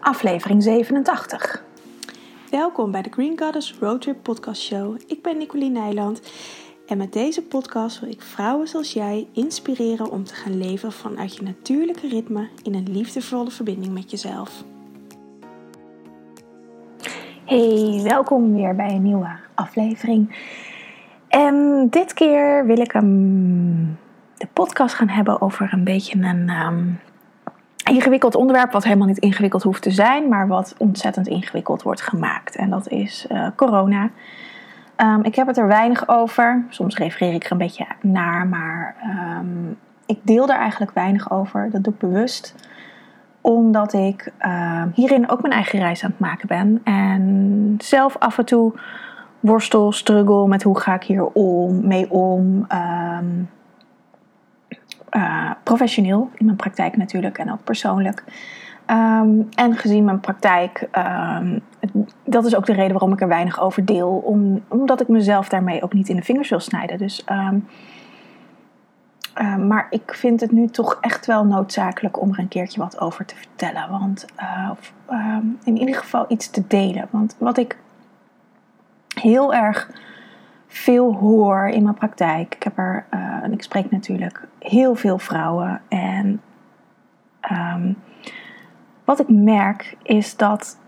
aflevering 87. Welkom bij de Green Goddess Roadtrip Podcast Show. Ik ben Nicoline Nijland en met deze podcast wil ik vrouwen zoals jij inspireren om te gaan leven vanuit je natuurlijke ritme in een liefdevolle verbinding met jezelf. Hey, welkom weer bij een nieuwe aflevering. En dit keer wil ik hem de podcast gaan hebben over een beetje een ehm, ingewikkeld onderwerp, wat helemaal niet ingewikkeld hoeft te zijn, maar wat ontzettend ingewikkeld wordt gemaakt. En dat is uh, corona. Um, ik heb het er weinig over. Soms refereer ik er een beetje naar, maar um, ik deel er eigenlijk weinig over. Dat doe ik bewust omdat ik uh, hierin ook mijn eigen reis aan het maken ben. En zelf af en toe worstel, struggle met hoe ga ik hier om, mee om. Uh, professioneel in mijn praktijk natuurlijk en ook persoonlijk. Um, en gezien mijn praktijk, um, dat is ook de reden waarom ik er weinig over deel. Om, omdat ik mezelf daarmee ook niet in de vingers wil snijden. Dus uh, maar ik vind het nu toch echt wel noodzakelijk om er een keertje wat over te vertellen. Want uh, of, in ieder geval iets te delen. Want wat ik heel erg veel hoor in mijn praktijk. Ik heb er, en ik spreek natuurlijk heel veel vrouwen. En um, wat ik merk is dat,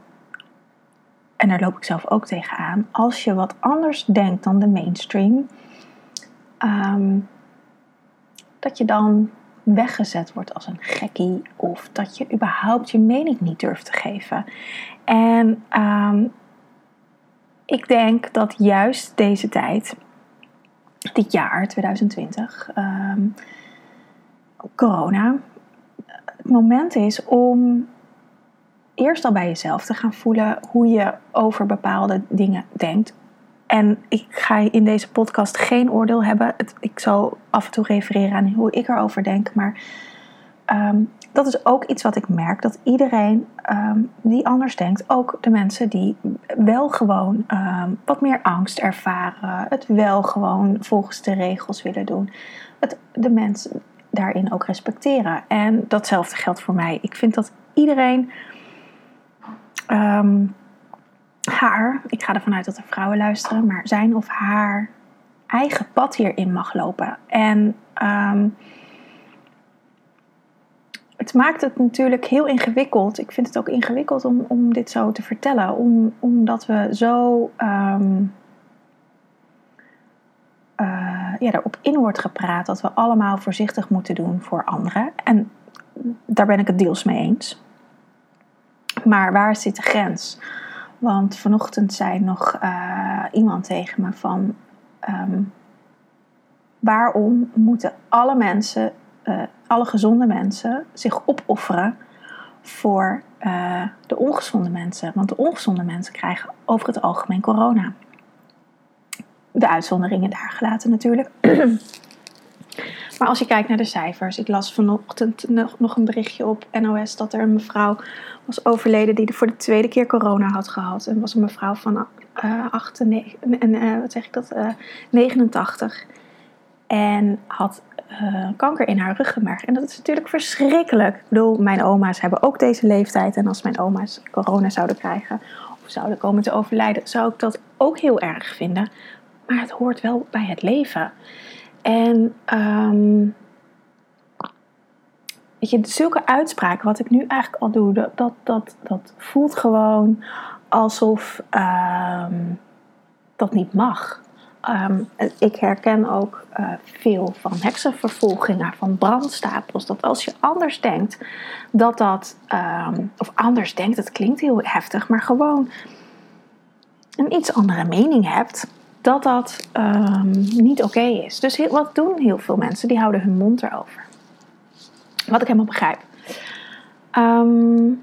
en daar loop ik zelf ook tegenaan, als je wat anders denkt dan de mainstream. Um, dat je dan weggezet wordt als een gekkie of dat je überhaupt je mening niet durft te geven. En um, ik denk dat juist deze tijd, dit jaar 2020, um, corona, het moment is om eerst al bij jezelf te gaan voelen hoe je over bepaalde dingen denkt. En ik ga in deze podcast geen oordeel hebben. ik zal af en toe refereren aan hoe ik erover denk. Maar um, dat is ook iets wat ik merk. Dat iedereen um, die anders denkt, ook de mensen die wel gewoon um, wat meer angst ervaren. Het wel gewoon volgens de regels willen doen. De mensen daarin ook respecteren. En datzelfde geldt voor mij. Ik vind dat iedereen haar, ik ga ervan uit dat er vrouwen luisteren, maar zijn of haar eigen pad hierin mag lopen. En het maakt het natuurlijk heel ingewikkeld. Ik vind het ook ingewikkeld om, om dit zo te vertellen, om, omdat we zo um, uh, ja, erop in wordt gepraat dat we allemaal voorzichtig moeten doen voor anderen. En daar ben ik het deels mee eens. Maar waar zit de grens? Want vanochtend zei nog uh, iemand tegen me van... Um, waarom moeten alle mensen, uh, alle gezonde mensen, zich opofferen voor uh, de ongezonde mensen? Want de ongezonde mensen krijgen over het algemeen corona. De uitzonderingen daar gelaten natuurlijk. Maar als je kijkt naar de cijfers, ik las vanochtend nog een berichtje op NOS dat er een mevrouw was overleden die voor de tweede keer corona had gehad. En was een mevrouw van uh, 8, en, uh, wat zeg ik dat, uh, 89. En had uh, kanker in haar ruggenmerg. En dat is natuurlijk verschrikkelijk. Ik bedoel, mijn oma's hebben ook deze leeftijd. En als mijn oma's corona zouden krijgen of zouden komen te overlijden, zou ik dat ook heel erg vinden. Maar het hoort wel bij het leven. En um, weet je, zulke uitspraken, wat ik nu eigenlijk al doe, dat, dat, dat, dat voelt gewoon alsof um, dat niet mag. Um, ik herken ook uh, veel van heksenvervolgingen, van brandstapels. Dat als je anders denkt, dat dat, um, of anders denkt, dat klinkt heel heftig, maar gewoon een iets andere mening hebt, dat dat um, niet oké is. Dus heel, wat doen heel veel mensen? Die houden hun mond erover. Wat ik helemaal begrijp. Um,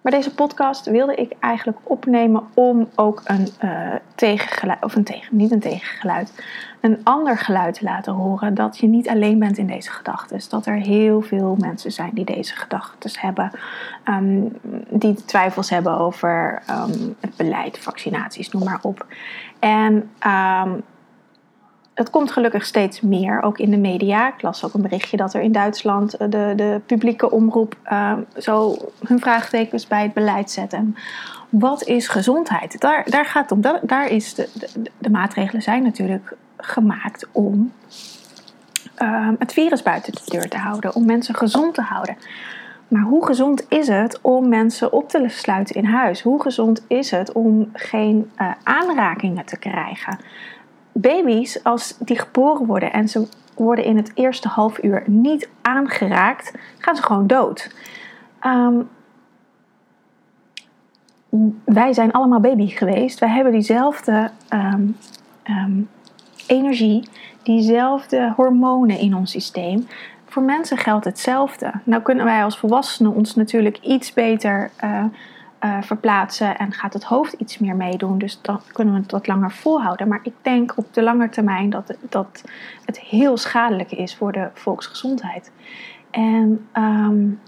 maar deze podcast wilde ik eigenlijk opnemen om ook een uh, tegengeluid, of een tegen, niet een tegengeluid, een ander geluid te laten horen. Dat je niet alleen bent in deze gedachten. Dat er heel veel mensen zijn die deze gedachten hebben, um, die twijfels hebben over um, het beleid, vaccinaties, noem maar op. En um, het komt gelukkig steeds meer, ook in de media. Ik las ook een berichtje dat er in Duitsland de, de publieke omroep uh, zo hun vraagtekens bij het beleid zet. En wat is gezondheid? Daar, daar gaat het om. Daar, daar is de, de, maatregelen zijn natuurlijk gemaakt om uh, het virus buiten de deur te houden, om mensen gezond te houden. Maar hoe gezond is het om mensen op te sluiten in huis? Hoe gezond is het om geen uh, aanrakingen te krijgen? Baby's, als die geboren worden en ze worden in het eerste half uur niet aangeraakt, gaan ze gewoon dood. Um, wij zijn allemaal baby geweest. Wij hebben diezelfde um, um, energie, diezelfde hormonen in ons systeem. Voor mensen geldt hetzelfde. Nou kunnen wij als volwassenen ons natuurlijk iets beter uh, uh, verplaatsen en gaat het hoofd iets meer meedoen. Dus dan kunnen we het wat langer volhouden. Maar ik denk op de lange termijn dat, dat het heel schadelijk is voor de volksgezondheid. En um,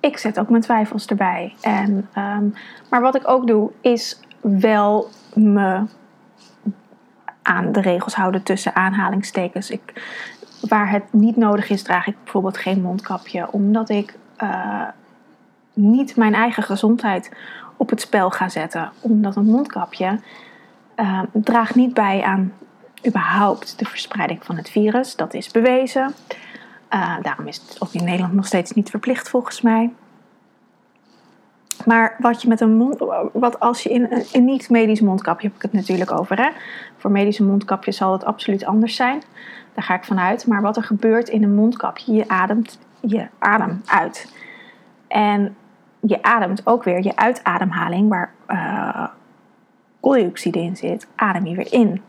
ik zet ook mijn twijfels erbij. En, um, maar wat ik ook doe, is wel me aan de regels houden tussen aanhalingstekens. Ik, waar het niet nodig is, draag ik bijvoorbeeld geen mondkapje, omdat ik uh, niet mijn eigen gezondheid op het spel ga zetten. Omdat een mondkapje uh, draagt niet bij aan überhaupt de verspreiding van het virus. Dat is bewezen. Uh, daarom is het ook in Nederland nog steeds niet verplicht volgens mij. Maar wat je met een mond, wat als je in een niet-medisch mondkapje heb ik het natuurlijk over. Hè? Voor medische mondkapjes zal het absoluut anders zijn. Daar ga ik vanuit. Maar wat er gebeurt in een mondkapje, je ademt je adem uit. En je ademt ook weer je uitademhaling, waar uh, in zit, adem je weer in.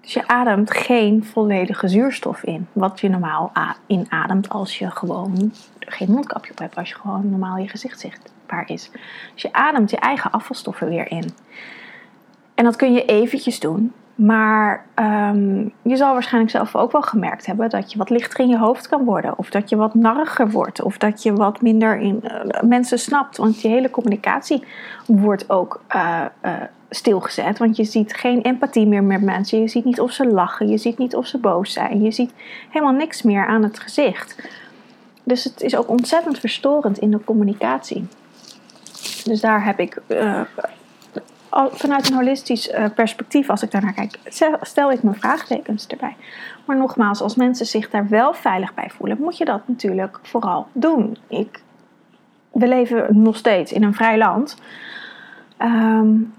Dus je ademt geen volledige zuurstof in, wat je normaal inademt als je gewoon geen mondkapje op hebt, als je gewoon normaal je gezicht zichtbaar is. Dus je ademt je eigen afvalstoffen weer in. En dat kun je eventjes doen, maar um, je zal waarschijnlijk zelf ook wel gemerkt hebben dat je wat lichter in je hoofd kan worden. Of dat je wat narriger wordt. Of dat je wat minder in, uh, mensen snapt. Want je hele communicatie wordt ook uh, uh, stilgezet. Want je ziet geen empathie meer met mensen. Je ziet niet of ze lachen. Je ziet niet of ze boos zijn. Je ziet helemaal niks meer aan het gezicht. Dus het is ook ontzettend verstorend in de communicatie. Dus daar heb ik vanuit een holistisch uh, perspectief, als ik daarnaar kijk, stel ik mijn vraagtekens erbij. Maar nogmaals, als mensen zich daar wel veilig bij voelen, moet je dat natuurlijk vooral doen. Ik, we leven nog steeds in een vrij land. Um,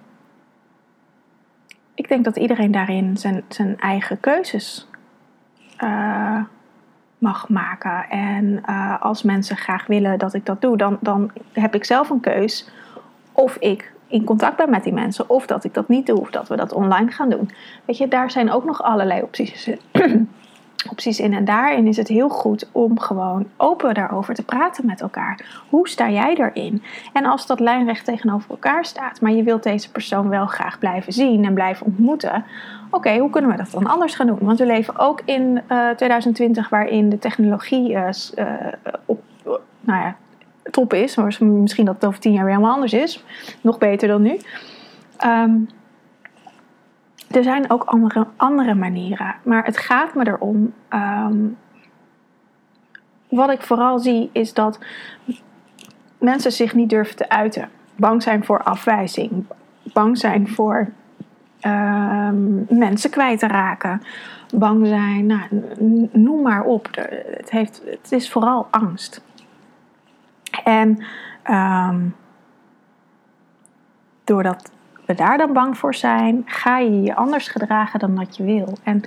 ik denk dat iedereen daarin zijn, zijn eigen keuzes uh, mag maken. En uh, als mensen graag willen dat ik dat doe, dan, dan heb ik zelf een keus of ik in contact ben met die mensen. Of dat ik dat niet doe, of dat we dat online gaan doen. Weet je, daar zijn ook nog allerlei opties, opties in. En daarin is het heel goed om gewoon open daarover te praten met elkaar. Hoe sta jij erin? En als dat lijnrecht tegenover elkaar staat, maar je wilt deze persoon wel graag blijven zien en blijven ontmoeten. Oké, hoe kunnen we dat dan anders gaan doen? Want we leven ook in uh, eh, 2020 waarin de technologie uh, op, nou ja, top is. Maar misschien dat het over tien jaar weer helemaal anders is. Nog beter dan nu. Um, er zijn ook andere, andere manieren. Maar het gaat me erom. Um, wat ik vooral zie is dat mensen zich niet durven te uiten. Bang zijn voor afwijzing. Bang zijn voor um, mensen kwijt te raken. Bang zijn, nou, noem maar op. Het, heeft, het is vooral angst. En um, doordat we daar dan bang voor zijn, ga je je anders gedragen dan dat je wil. En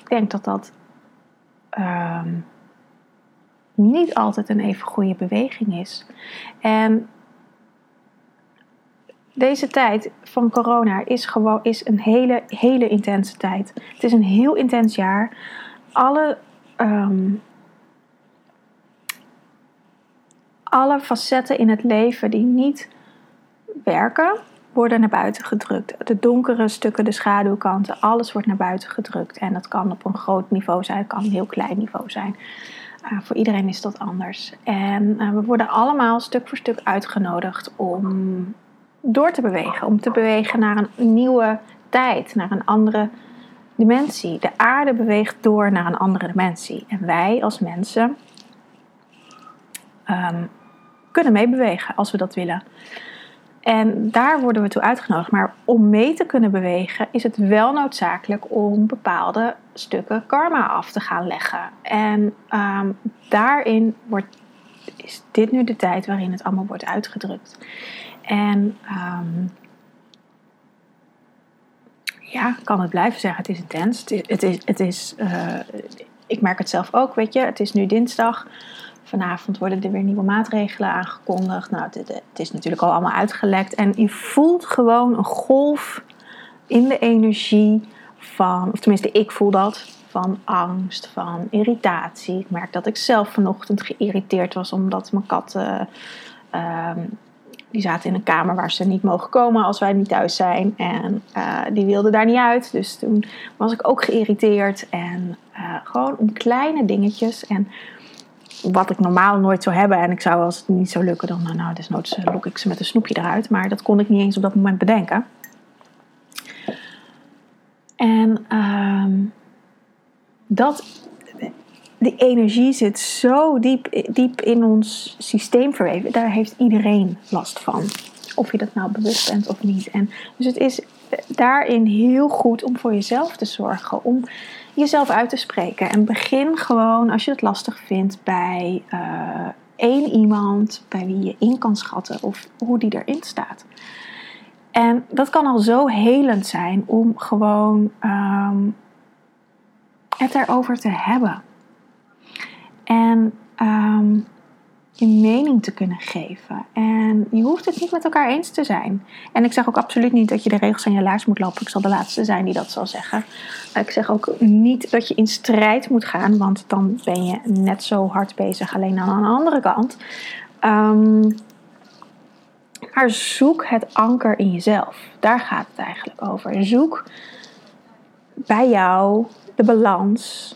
ik denk dat dat um, niet altijd een even goede beweging is. En deze tijd van corona is gewoon is een hele, hele intense tijd. Het is een heel intens jaar. Alle um, alle facetten in het leven die niet werken, worden naar buiten gedrukt. De donkere stukken, de schaduwkanten, alles wordt naar buiten gedrukt. En dat kan op een groot niveau zijn, het kan een heel klein niveau zijn. Uh, voor iedereen is dat anders. En uh, we worden allemaal stuk voor stuk uitgenodigd om door te bewegen, om te bewegen naar een nieuwe tijd, naar een andere dimensie. De aarde beweegt door naar een andere dimensie. En wij als mensen um, kunnen meebewegen als we dat willen. En daar worden we toe uitgenodigd. Maar om mee te kunnen bewegen is het wel noodzakelijk om bepaalde stukken karma af te gaan leggen. En um, daarin wordt, is dit nu de tijd waarin het allemaal wordt uitgedrukt. En um, ja, kan het blijven zeggen, het is intens. Het is, het is, uh, ik merk het zelf ook, weet je. Het is nu dinsdag. Vanavond worden er weer nieuwe maatregelen aangekondigd. Nou, het, is natuurlijk al allemaal uitgelekt. En je voelt gewoon een golf in de energie van, of tenminste, ik voel dat, van angst, van irritatie. Ik merk dat ik zelf vanochtend geïrriteerd was omdat mijn katten. Uh, die zaten in een kamer waar ze niet mogen komen als wij niet thuis zijn. En uh, die wilden daar niet uit. Dus toen was ik ook geïrriteerd. En uh, gewoon om kleine dingetjes. En wat ik normaal nooit zou hebben. En ik zou als het niet zou lukken, dan nou, nou desnoods uh, lok ik ze met een snoepje eruit. Maar dat kon ik niet eens op dat moment bedenken. En uh, dat, die energie zit zo diep, diep in ons systeem verweven. Daar heeft iedereen last van. Of je dat nou bewust bent of niet. En dus het is daarin heel goed om voor jezelf te zorgen. Om jezelf uit te spreken. En begin gewoon, als je het lastig vindt, bij uh, één iemand bij wie je in kan schatten of hoe die erin staat. En dat kan al zo helend zijn om gewoon um, het erover te hebben. En um, je mening te kunnen geven. En je hoeft het niet met elkaar eens te zijn. En ik zeg ook absoluut niet dat je de regels aan je laars moet lopen. Ik zal de laatste zijn die dat zal zeggen. Ik zeg ook niet dat je in strijd moet gaan, want dan ben je net zo hard bezig, alleen aan de andere kant. Um, maar zoek het anker in jezelf. Daar gaat het eigenlijk over. Zoek bij jou de balans.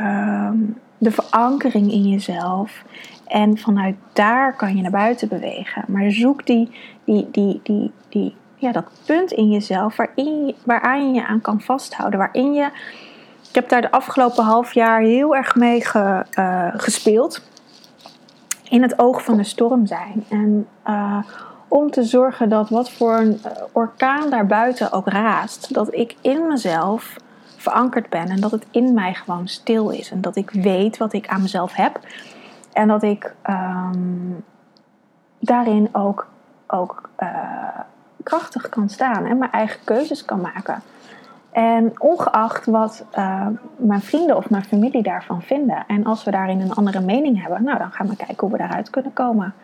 Um, de verankering in jezelf. En vanuit daar kan je naar buiten bewegen. Maar zoek die, die, die, die, die, ja, dat punt in jezelf waarin je, waaraan je je aan kan vasthouden. Waarin je. Ik heb daar de afgelopen half jaar heel erg mee ge, uh, gespeeld. In het oog van de storm zijn. En uh, om te zorgen dat wat voor een orkaan daarbuiten ook raast, dat ik in mezelf verankerd ben en dat het in mij gewoon stil is. En dat ik weet wat ik aan mezelf heb. En dat ik um, daarin ook, ook uh, krachtig kan staan en mijn eigen keuzes kan maken. En ongeacht wat uh, mijn vrienden of mijn familie daarvan vinden. En als we daarin een andere mening hebben, nou dan gaan we kijken hoe we daaruit kunnen komen.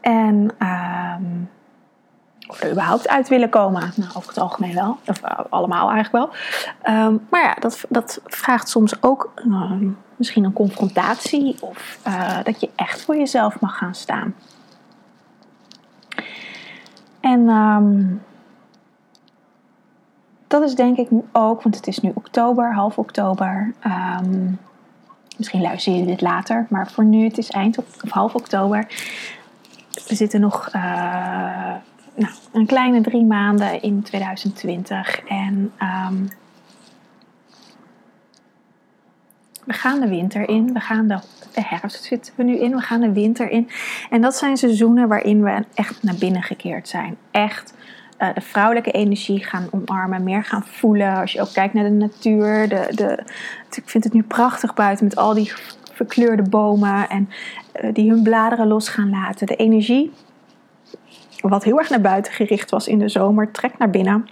En um, of er überhaupt uit willen komen. Nou, over het algemeen wel. Of uh, allemaal eigenlijk wel. Um, maar ja, dat, dat vraagt soms ook uh, misschien een confrontatie. Of uh, dat je echt voor jezelf mag gaan staan. En um, dat is denk ik ook, want het is nu oktober, half oktober. Misschien luister je dit later, maar voor nu, het is eind of half oktober. We zitten nog nou, een kleine drie maanden in 2020. En um, we gaan de winter in. We gaan de, herfst zitten we nu in. We gaan de winter in. En dat zijn seizoenen waarin we echt naar binnen gekeerd zijn. Echt uh, de vrouwelijke energie gaan omarmen. Meer gaan voelen. Als je ook kijkt naar de natuur. De, de, ik vind het nu prachtig buiten met al die verkleurde bomen. En uh, die hun bladeren los gaan laten. De energie wat heel erg naar buiten gericht was in de zomer, trekt naar binnen.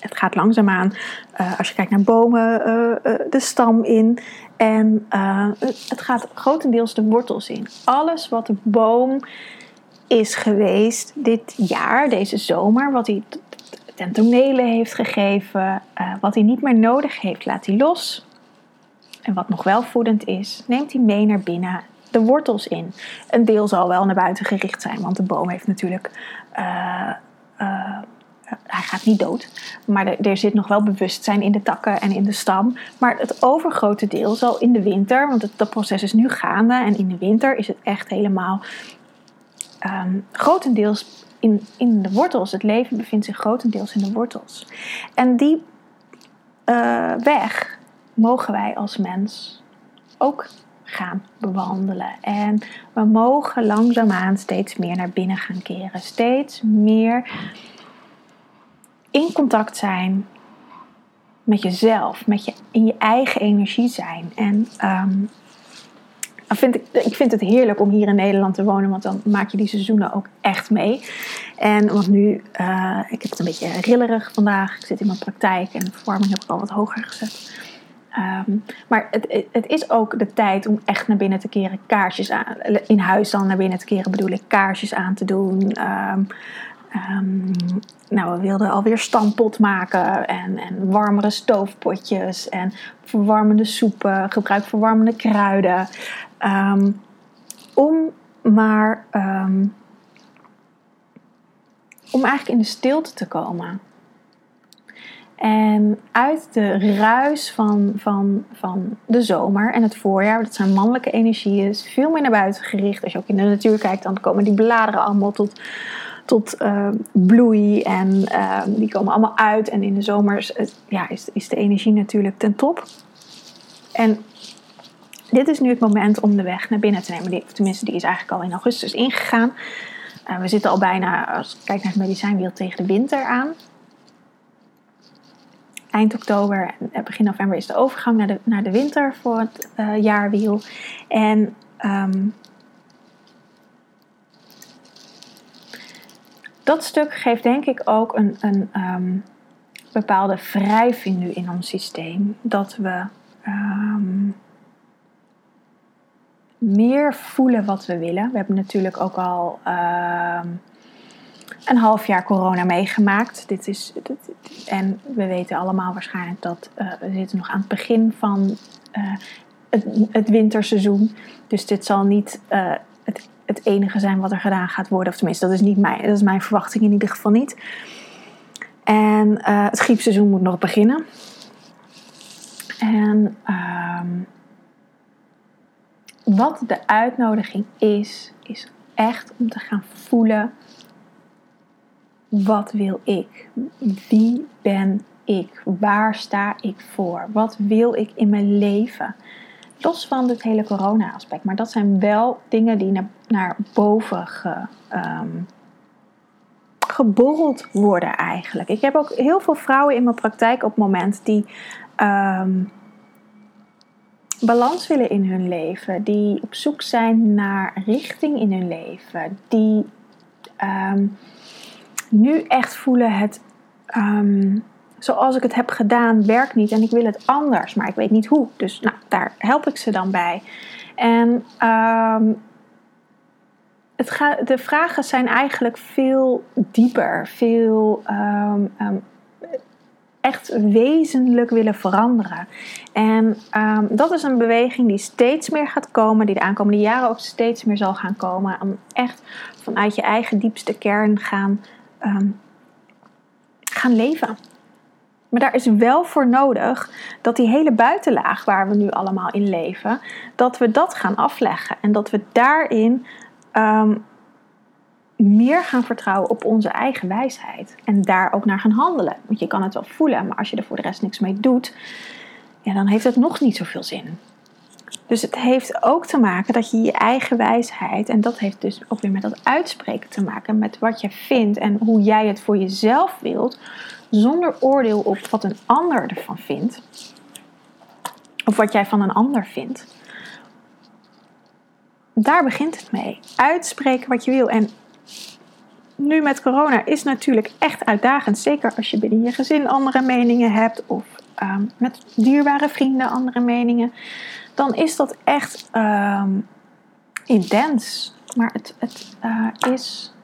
Het gaat langzaamaan, uh, als je kijkt naar bomen, uh, uh, de stam in. En het gaat grotendeels de wortels in. Alles wat de boom is geweest dit jaar, deze zomer, wat hij ten heeft gegeven, wat hij niet meer nodig heeft, laat hij los. En wat nog wel voedend is, neemt hij mee naar binnen de wortels in. Een deel zal wel naar buiten gericht zijn, want de boom heeft natuurlijk. Uh, uh, hij gaat niet dood, maar er, er, zit nog wel bewustzijn in de takken en in de stam. Maar het overgrote deel zal in de winter, want het, dat proces is nu gaande en in de winter is het echt helemaal ehm, grotendeels in, in de wortels. Het leven bevindt zich grotendeels in de wortels. En die uh, weg mogen wij als mens ook gaan bewandelen. En we mogen langzaamaan steeds meer naar binnen gaan keren. Steeds meer in contact zijn met jezelf, met je, in je eigen energie zijn. En um, vind ik, ik vind het heerlijk om hier in Nederland te wonen, want dan maak je die seizoenen ook echt mee. En want nu, uh, ik heb het een beetje rillerig vandaag. Ik zit in mijn praktijk en de verwarming heb ik al wat hoger gezet. Um, maar het, het, is ook de tijd om echt naar binnen te keren, kaarsjes aan, in huis dan naar binnen te keren bedoel ik, kaarsjes aan te doen. Um, Um, nou, we wilden alweer stampot maken en, en warmere stoofpotjes en verwarmende soepen, gebruik verwarmende kruiden. Om maar om eigenlijk in de stilte te komen. En uit de ruis van, van, van de zomer en het voorjaar, dat zijn mannelijke energieën, veel meer naar buiten gericht. Als je ook in de natuur kijkt, dan komen die bladeren allemaal tot, tot uh, bloei en uh, die komen allemaal uit. En in de zomer ja, is, is de energie natuurlijk ten top. En dit is nu het moment om de weg naar binnen te nemen. Tenminste, die is eigenlijk al in augustus ingegaan. Uh, we zitten al bijna, als ik kijk naar het medicijnwiel, tegen de winter aan. Eind oktober en begin november is de overgang naar de, naar de winter voor het jaarwiel. En um, dat stuk geeft denk ik ook een, een um, bepaalde wrijving nu in ons systeem. Dat we um, meer voelen wat we willen. We hebben natuurlijk ook al een half jaar corona meegemaakt. Dit is, en we weten allemaal waarschijnlijk dat uh, we zitten nog aan het begin van uh, het, winterseizoen. Dus dit zal niet uh, het het enige zijn wat er gedaan gaat worden. Of tenminste, dat is, niet mijn, dat is mijn verwachting in ieder geval niet. En het griepseizoen moet nog beginnen. En um, wat de uitnodiging is, is echt om te gaan voelen: wat wil ik? Wie ben ik? Waar sta ik voor? Wat wil ik in mijn leven? los van het hele corona-aspect. Maar dat zijn wel dingen die naar, naar boven ge, um, geborreld worden eigenlijk. Ik heb ook heel veel vrouwen in mijn praktijk op het moment die um, balans willen in hun leven. Die op zoek zijn naar richting in hun leven. Die um, nu echt voelen het zoals ik het heb gedaan werkt niet en ik wil het anders, maar ik weet niet hoe. Dus nou, daar help ik ze dan bij. En um, het ga, de vragen zijn eigenlijk veel dieper, veel um, echt wezenlijk willen veranderen. En dat is een beweging die steeds meer gaat komen, die de aankomende jaren ook steeds meer zal gaan komen. Om echt vanuit je eigen diepste kern gaan, gaan leven. Maar daar is wel voor nodig dat die hele buitenlaag waar we nu allemaal in leven, dat we dat gaan afleggen. En dat we daarin um, meer gaan vertrouwen op onze eigen wijsheid. En daar ook naar gaan handelen. Want je kan het wel voelen, maar als je er voor de rest niks mee doet, ja, dan heeft het nog niet zoveel zin. Dus het heeft ook te maken dat je je eigen wijsheid, en dat heeft dus ook weer met dat uitspreken te maken, met wat je vindt en hoe jij het voor jezelf wilt, zonder oordeel op wat een ander ervan vindt, of wat jij van een ander vindt. Daar begint het mee. Uitspreken wat je wil. En nu met corona is natuurlijk echt uitdagend. Zeker als je binnen je gezin andere meningen hebt of um, met dierbare vrienden andere meningen. Dan is dat echt um, intens. Maar het, het uh, is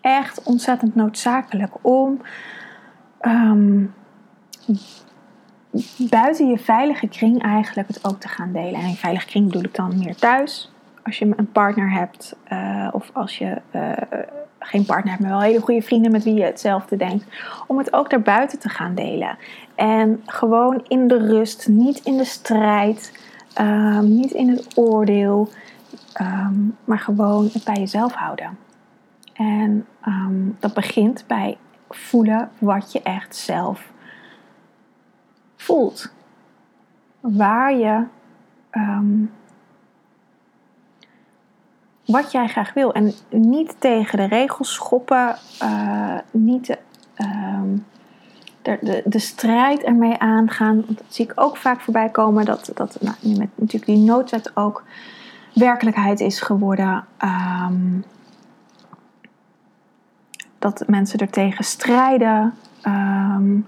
echt ontzettend noodzakelijk om um, buiten je veilige kring eigenlijk het ook te gaan delen. En in veilige kring bedoel ik dan meer thuis. Als je een partner hebt uh, of als je uh, geen partner maar wel hele goede vrienden met wie je hetzelfde denkt. Om het ook daarbuiten te gaan delen. En gewoon in de rust, niet in de strijd, uh, niet in het oordeel. ehm, maar gewoon het bij jezelf houden. En ehm, dat begint bij voelen wat je echt zelf voelt. Waar je. Ehm, wat jij graag wil. En niet tegen de regels schoppen. Uh, niet de, de, de, de, strijd ermee aangaan. Want dat zie ik ook vaak voorbij komen. Dat, dat nou, met natuurlijk die noodwet ook werkelijkheid is geworden. Um, dat mensen er tegen strijden. Um,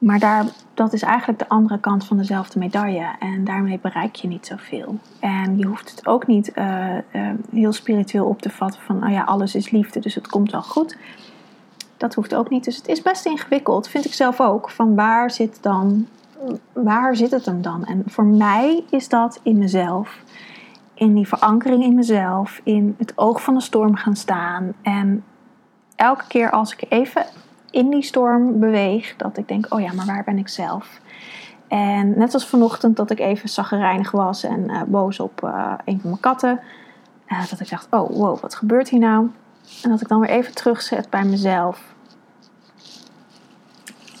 maar daar, dat is eigenlijk de andere kant van dezelfde medaille. En daarmee bereik je niet zoveel. En je hoeft het ook niet uh, uh, heel spiritueel op te vatten van, oh ja, alles is liefde, dus het komt wel goed. Dat hoeft ook niet. Dus het is best ingewikkeld, vind ik zelf ook. Van waar zit dan, waar zit het hem dan? En voor mij is dat in mezelf. In die verankering in mezelf. In het oog van de storm gaan staan. En elke keer als ik even in die storm beweeg, dat ik denk, oh ja, maar waar ben ik zelf? En net als vanochtend dat ik even zaggerijnig was en uh, boos op uh, een van mijn katten. Uh, dat ik dacht, oh wow, wat gebeurt hier nou? En dat ik dan weer even terugzet bij mezelf.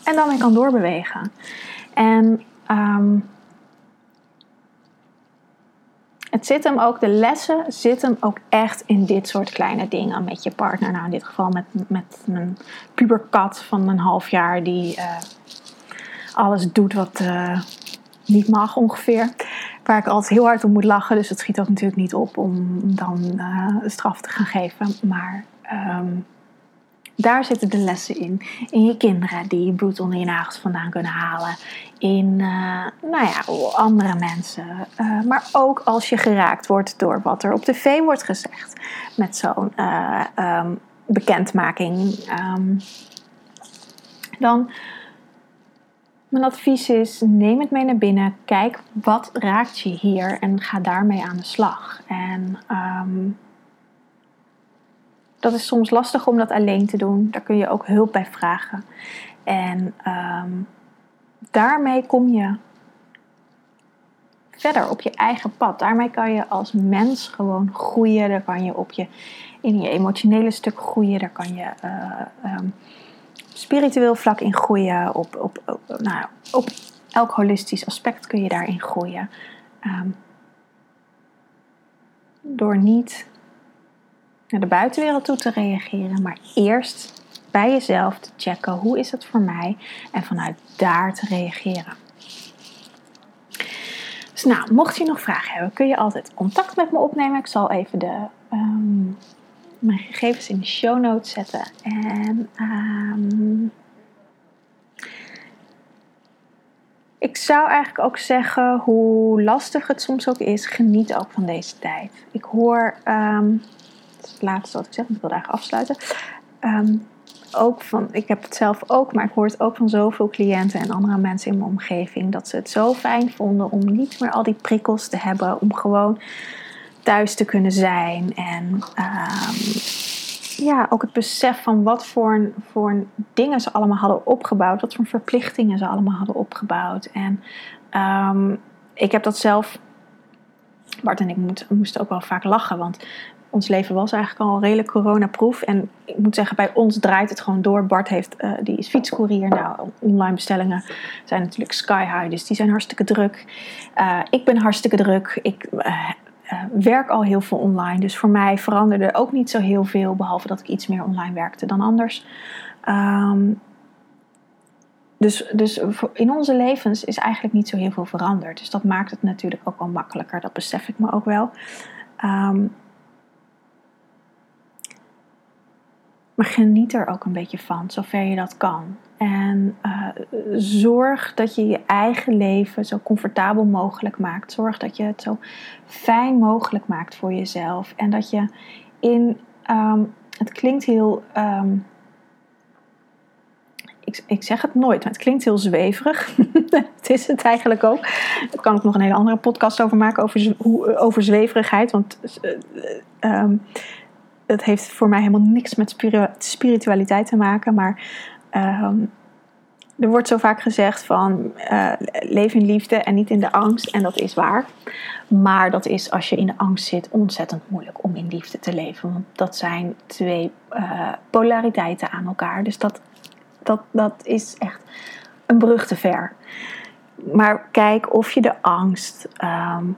En dan weer kan doorbewegen. En um, het zit hem ook, de lessen zitten hem ook echt in dit soort kleine dingen met je partner. Nou, in dit geval met, met mijn puberkat van een half jaar die uh, alles doet wat uh, niet mag ongeveer. Waar ik altijd heel hard om moet lachen. Dus het schiet ook natuurlijk niet op om dan uh, straf te gaan geven. Maar um, daar zitten de lessen in. In je kinderen die bloed onder je nagels vandaan kunnen halen. In uh, nou ja, andere mensen. Uh, maar ook als je geraakt wordt door wat er op tv wordt gezegd. Met zo'n uh, um, bekendmaking. Um, dan. Mijn advies is: neem het mee naar binnen. Kijk wat raakt je hier en ga daarmee aan de slag. En. Um, dat is soms lastig om dat alleen te doen. Daar kun je ook hulp bij vragen. En um, daarmee kom je verder op je eigen pad. Daarmee kan je als mens gewoon groeien. Daar kan je op je, in je emotionele stuk groeien. Daar kan je uh, um, spiritueel vlak in groeien. Op, op, nou, op elk holistisch aspect kun je daarin groeien. Um, door niet naar de buitenwereld toe te reageren, maar eerst bij jezelf te checken hoe is het voor mij en vanuit daar te reageren. Dus nou, mocht je nog vragen hebben, kun je altijd contact met me opnemen. Ik zal even de, um, mijn gegevens in de show notes zetten. En um, ik zou eigenlijk ook zeggen, hoe lastig het soms ook is, geniet ook van deze tijd. Ik hoor um, het laatste wat ik zeg, want ik wil eigenlijk afsluiten. Um, ook van, ik heb het zelf ook, maar ik hoor het ook van zoveel cliënten en andere mensen in mijn omgeving. Dat ze het zo fijn vonden om niet meer al die prikkels te hebben. Om gewoon thuis te kunnen zijn. En um, ja, ook het besef van wat voor, voor dingen ze allemaal hadden opgebouwd. Wat voor verplichtingen ze allemaal hadden opgebouwd. En um, ik heb dat zelf Bart en ik moesten ook wel vaak lachen. Want ons leven was eigenlijk al redelijk coronaproof. En ik moet zeggen, bij ons draait het gewoon door. Bart heeft, uh, die is fietscourier. Nou, online bestellingen zijn natuurlijk sky high, dus die zijn hartstikke druk. Uh, ik ben hartstikke druk. Ik uh, werk al heel veel online. Dus voor mij veranderde ook niet zo heel veel, behalve dat ik iets meer online werkte dan anders. Um, dus, dus in onze levens is eigenlijk niet zo heel veel veranderd. Dus dat maakt het natuurlijk ook wel makkelijker. Dat besef ik me ook wel. Um, Maar geniet er ook een beetje van, zover je dat kan. En uh, zorg dat je je eigen leven zo comfortabel mogelijk maakt. Zorg dat je het zo fijn mogelijk maakt voor jezelf. En dat je in. Um, het klinkt heel. Um, ik, ik, zeg het nooit, maar het klinkt heel zweverig. het is het eigenlijk ook. Daar kan ik nog een hele andere podcast over maken, over, over zweverigheid. Want uh, het heeft voor mij helemaal niks met spiritualiteit te maken. Maar um, er wordt zo vaak gezegd van uh, leef in liefde en niet in de angst. En dat is waar. Maar dat is als je in de angst zit ontzettend moeilijk om in liefde te leven. Want dat zijn twee polariteiten aan elkaar. Dus dat, dat, dat is echt een brug te ver. Maar kijk of je de angst um,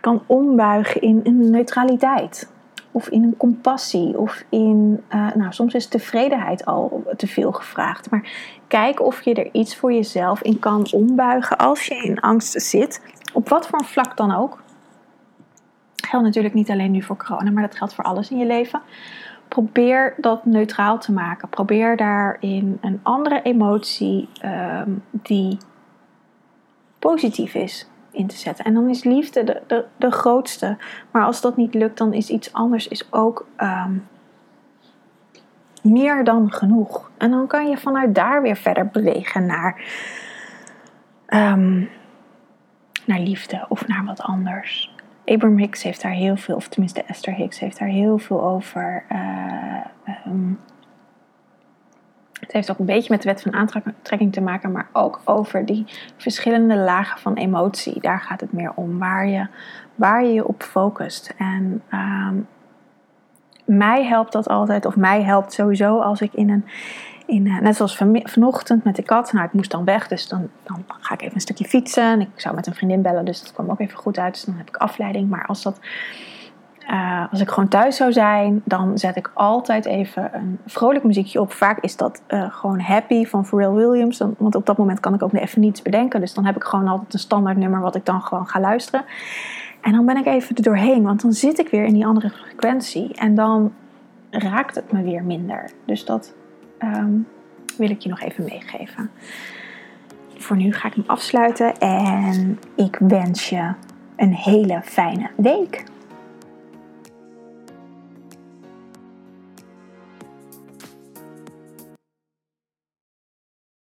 kan ombuigen in een neutraliteit of in een compassie of in, uh, nou soms is tevredenheid al te veel gevraagd. Maar kijk of je er iets voor jezelf in kan ombuigen als je in angst zit, op wat voor vlak dan ook. Dat geldt natuurlijk niet alleen nu voor corona, maar dat geldt voor alles in je leven. Probeer dat neutraal te maken. Probeer daarin een andere emotie um, die positief is in te zetten. En dan is liefde de, de, de grootste. Maar als dat niet lukt, dan is iets anders is ook ehm, meer dan genoeg. En dan kan je vanuit daar weer verder bewegen naar, um, naar liefde of naar wat anders. Abraham Hicks heeft daar heel veel, of tenminste Esther Hicks heeft daar heel veel over. Uh, um, het heeft ook een beetje met de wet van aantrekking te maken, maar ook over die verschillende lagen van emotie. Daar gaat het meer om, waar je waar je, je op focust. En um, mij helpt dat altijd, of mij helpt sowieso als ik in een, in, uh, net zoals van, vanochtend met de kat. Nou, ik moest dan weg, dus dan, dan ga ik even een stukje fietsen. ik zou met een vriendin bellen, dus dat kwam ook even goed uit. Dus dan heb ik afleiding. Maar als dat uh, als ik gewoon thuis zou zijn, dan zet ik altijd even een vrolijk muziekje op. Vaak is dat uh, gewoon Happy van Pharrell Williams. Want op dat moment kan ik ook even niets bedenken. Dus dan heb ik gewoon altijd een standaard nummer wat ik dan gewoon ga luisteren. En dan ben ik even er doorheen, want dan zit ik weer in die andere frequentie. En dan raakt het me weer minder. Dus dat um, wil ik je nog even meegeven. Voor nu ga ik hem afsluiten en ik wens je een hele fijne week.